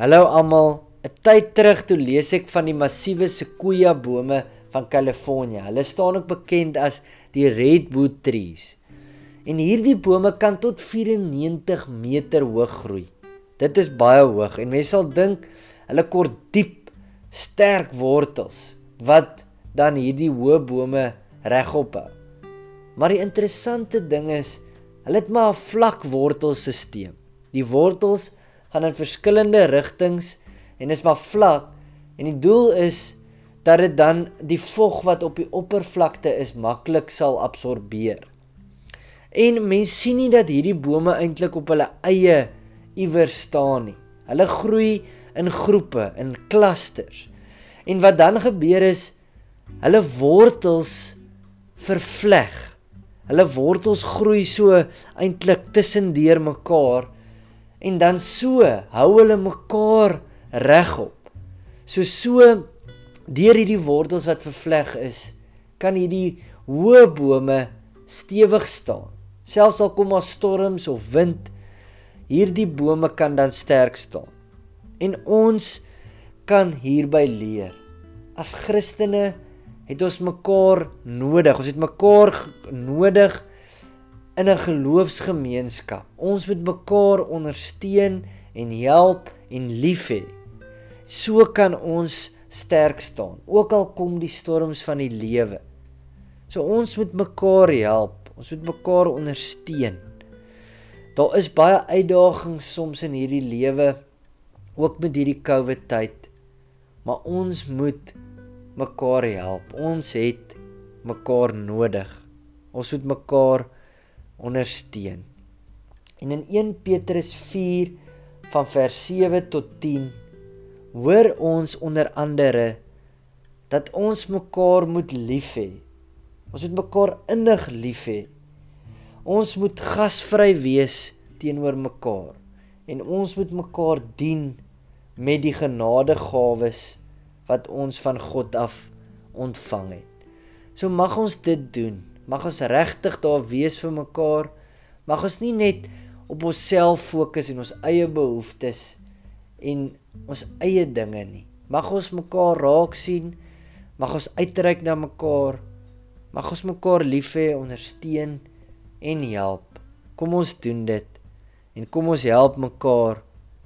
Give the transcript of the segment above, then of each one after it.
Hallo almal. 'n Tyd terug toe lees ek van die massiewe sequoia bome van Kalifornië. Hulle staan ook bekend as die redwood trees. En hierdie bome kan tot 94 meter hoog groei. Dit is baie hoog en mense sal dink hulle kort diep, sterk wortels wat dan hierdie hoë bome regop hou. Maar die interessante ding is, hulle het maar 'n vlak wortelstelsel. Die wortels gaan in verskillende rigtings en is maar vlak en die doel is dat dit dan die vog wat op die oppervlakte is maklik sal absorbeer. En mense sien nie dat hierdie bome eintlik op hulle eie iewers staan nie. Hulle groei in groepe, in klusters. En wat dan gebeur is hulle wortels vervleg. Hulle wortels groei so eintlik tussendeur mekaar en dan so hou hulle mekaar regop. So so deur hierdie wortels wat vervleg is, kan hierdie hoë bome stewig staan. Selfs al kom daar storms of wind, hierdie bome kan dan sterk staan. En ons kan hierby leer. As Christene het ons mekaar nodig. Ons het mekaar nodig in 'n geloofsgemeenskap. Ons moet mekaar ondersteun en help en lief hê. So kan ons sterk staan, ook al kom die storms van die lewe. So ons moet mekaar help. Ons moet mekaar ondersteun. Daar is baie uitdagings soms in hierdie lewe ook met hierdie COVID tyd. Maar ons moet mekaar help. Ons het mekaar nodig. Ons moet mekaar ondersteun. En in 1 Petrus 4 van vers 7 tot 10 hoor ons onder andere dat ons mekaar moet lief hê. Ons moet mekaar innig lief hê. Ons moet gasvry wees teenoor mekaar en ons moet mekaar dien met die genadegawes wat ons van God af ontvang het. So mag ons dit doen. Mag ons regtig daar wees vir mekaar. Mag ons nie net op onsself fokus en ons eie behoeftes en ons eie dinge nie. Mag ons mekaar raak sien. Mag ons uitreik na mekaar. Mag ons mekaar lief hê, ondersteun en help. Kom ons doen dit en kom ons help mekaar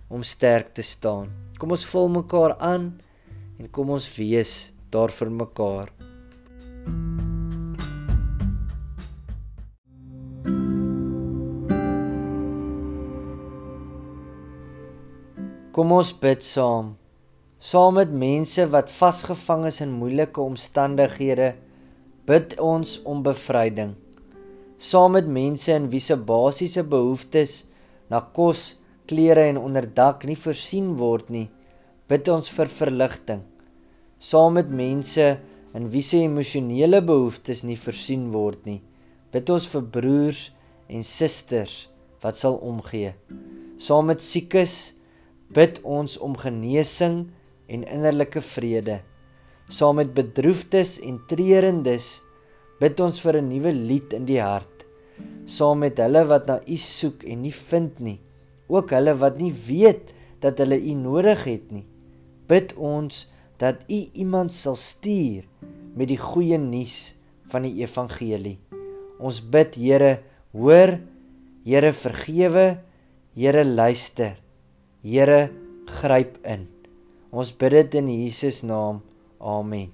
om sterk te staan. Kom ons vul mekaar aan en kom ons wees daar vir mekaar. Kom ons bid saam. Saam met mense wat vasgevang is in moeilike omstandighede, bid ons om bevryding. Saam met mense in wie se basiese behoeftes na kos, klere en onderdak nie voorsien word nie, bid ons vir verligting. Saam met mense in wie se emosionele behoeftes nie voorsien word nie, bid ons vir broers en susters wat sal omgee. Saam met siekes bid ons om genesing en innerlike vrede. Saam met bedroefdes en treurendes bid ons vir 'n nuwe lied in die hart. Saam met hulle wat na U soek en nie vind nie, ook hulle wat nie weet dat hulle U nodig het nie. Bid ons dat U iemand sal stuur met die goeie nuus van die evangelie. Ons bid Here, hoor, Here vergewe, Here luister. Here, gryp in. Ons bid dit in Jesus naam. Amen.